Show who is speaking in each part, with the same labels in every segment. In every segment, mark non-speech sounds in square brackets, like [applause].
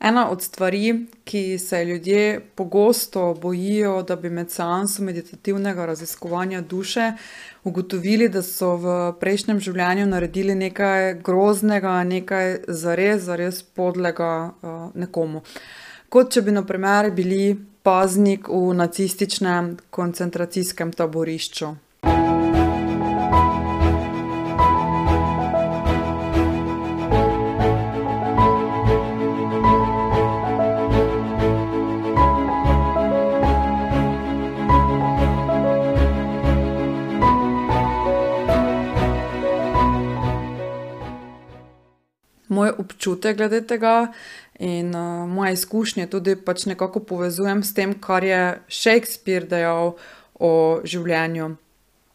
Speaker 1: Ena od stvari, ki se ljudje pogosto bojijo, da bi med seansom meditativnega raziskovanja duše ugotovili, da so v prejšnjem življenju naredili nekaj groznega, nekaj zares, zares podlega, nekomu. Kot če bi na primer bili paznik v nacističnem koncentracijskem taborišču. Moj občutek glede tega in, moje izkušnje tudi pač nekako povezujem s tem, kar je Shakespeare dejal o življenju.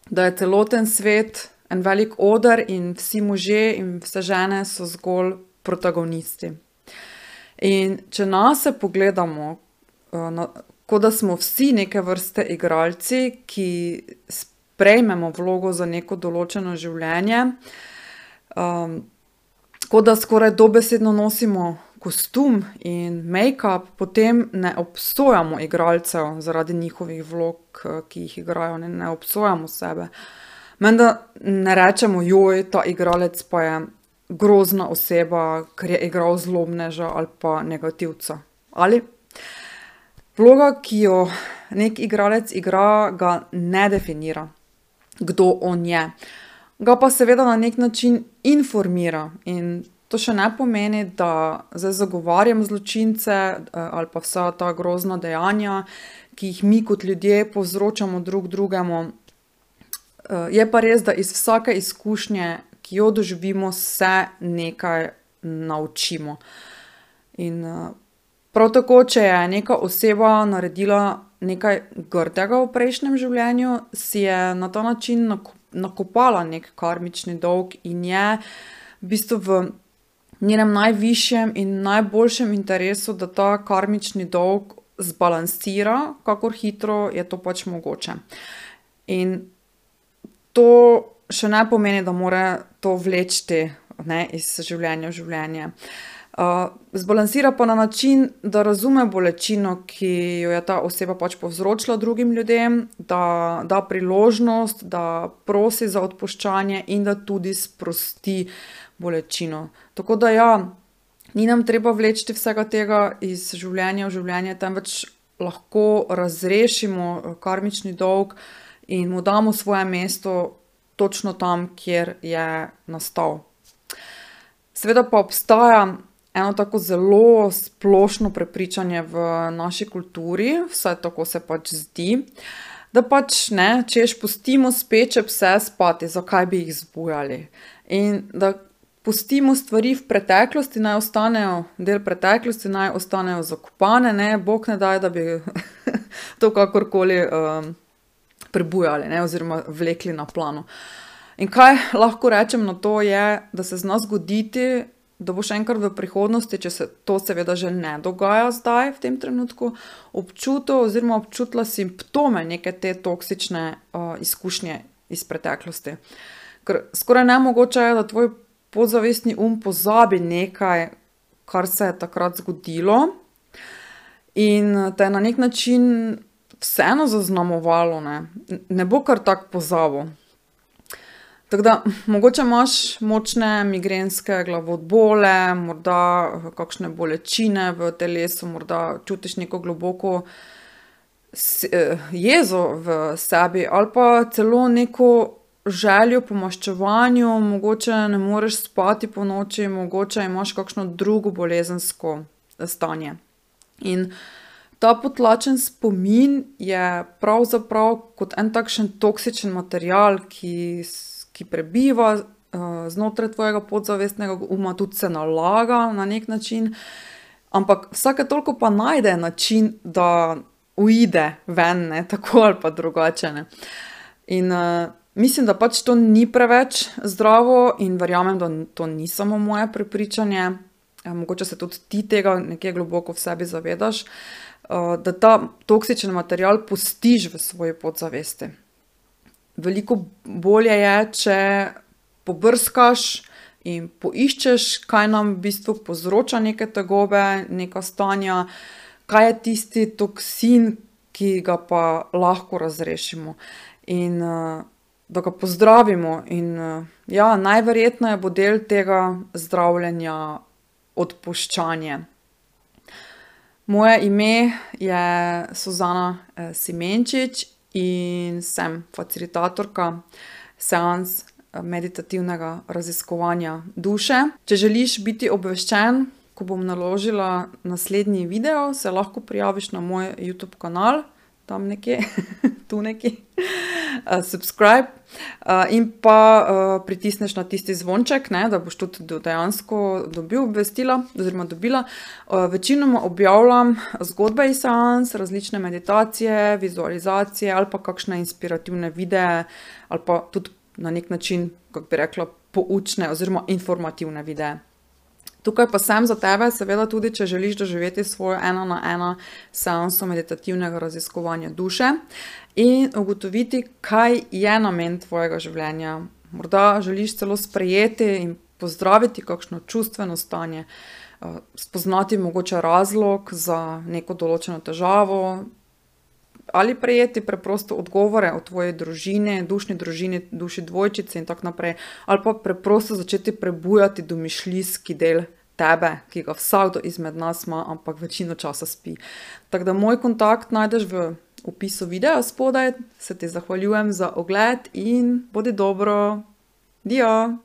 Speaker 1: Da je celoten svet en velik oder in vsi možje in vse žene so zgolj protagonisti. In če nase pogledamo, kot da smo vsi neke vrste igralci, ki sprejmemo vlogo za neko določeno življenje, kot da skoraj dobesedno nosimo kostum in mejkap, potem ne obsojamo igralcev zaradi njihovih vlog, ki jih igrajo, ne, ne obsojamo sebe. Menda ne rečemo: ta igralec pa je grozna oseba, ker je igral zlobneža ali pa negativca." Ali? Vloga, ki jo neki igralec igra, ga ne definira, kdo on je. Ga pa seveda na neki način informira in to še ne pomeni, da zdaj zagovarjam zločince, ali pa vsa ta grozna dejanja, ki jih mi kot ljudje povzročamo drug drugemu. je pa res, da iz vsake izkušnje, ki jo doživimo, se nekaj naučimo. In, prav tako, če je neka oseba naredila nekaj grdega v prejšnjem življenju, si je na ta način nakopala neki karmični dolg in je v bistvu v njenem najvišjem in najboljšem interesu, da ta karmični dolg zbalansira, kakor hitro je to pač mogoče. In to še ne pomeni, da mora to vleči, ne, iz življenja v življenje. Zbalansira pa na način, da razume bolečino, ki jo je ta oseba pač povzročila drugim ljudem, da da priložnost, da prosi za odpuščanje in da tudi sprosti bolečino. Tako da, ja, ni nam treba vleči vsega tega iz življenja v življenje, temveč lahko razrešimo karmični dolg in mu damo svoje mesto točno tam, kjer je nastal. Seveda pa obstaja eno tako zelo splošno prepričanje v naši kulturi, vsaj tako se pač zdi, da pač, ne, češ pustimo speče pse spati, zakaj bi jih zbujali. In da pustimo stvari v preteklosti, naj ostanejo del preteklosti, naj ostanejo zakopane, ne, bog ne daj, da bi [laughs] to kakorkoli, prebujali, ne, oziroma vlekli na plano. In kaj lahko rečem na to, je, da se zna zgoditi, da boš enkrat v prihodnosti, če se to seveda že ne dogaja zdaj v tem trenutku, občutil oziroma občutila simptome neke te toksične, izkušnje iz preteklosti. Ker skoraj nemogoče je, da tvoj podzavestni um pozabi nekaj, kar se je takrat zgodilo, in te na neki način vseeno zaznamovalo, ne. Ne bo kar tako pozabil. Tako da mogoče imaš močne migrenske glavobole, morda kakšne bolečine v telesu, morda čutiš neko globoko jezo v sebi ali pa celo neko željo po maščevanju, mogoče ne moreš spati ponoči, mogoče imaš kakšno drugo bolezensko stanje. In ta potlačen spomin je pravzaprav kot en takšen toksičen material, ki ki prebiva, znotraj tvojega podzavestnega uma, tudi se nalaga na neki način, ampak vsake toliko pa najde način, da uide ven, ne, [laughs] tako ali pa drugače, ne. In, mislim, da pač to ni preveč zdravo, in verjamem, da to ni samo moje prepričanje, mogoče se tudi ti tega nekje globoko v sebi zavedaš, da ta toksični material pustiš v svoji podzavesti. Veliko bolje je, če pobrskaš in poiščeš, kaj nam v bistvu povzroča neke tegobe, neka stanja, kaj je tisti toksin, ki ga pa lahko razrešimo. In, da ga pozdravimo in, ja, najverjetneje bo del tega zdravljenja odpuščanje. Moje ime je Suzana, Simenčič in sem facilitatorka seans, meditativnega raziskovanja duše. Če želiš biti obveščen, ko bom naložila naslednji video, se lahko prijaviš na moj Youtube kanal. Tam nekje, [laughs] tu nekje. Subscribe, in pa, pritisneš na tisti zvonček, ne, da boš tudi dejansko dobil obvestila oziroma dobila. večinoma objavljam zgodbe iz seans, različne meditacije, vizualizacije ali pa kakšne inspirativne videe ali pa tudi na neki način, kako bi rekla, poučne oziroma informativne videe. Tukaj pa sem za tebe seveda tudi, če želiš doživeti svojo ena na ena seanso meditativnega raziskovanja duše in ugotoviti, kaj je namen tvojega življenja. Morda želiš celo sprejeti in pozdraviti kakšno čustveno stanje, spoznati mogoče razlog za neko določeno težavo ali prejeti preprosto odgovore o tvoji družini, dušni družini, duši dvojčici in tako naprej. Ali pa preprosto začeti prebujati domišljijski del tebe, ki ga vsakdo izmed nas ima, ampak večino časa spi. Tako da moj kontakt najdeš v opisu videa spodaj, se ti zahvaljujem za ogled in bodi dobro. Dio.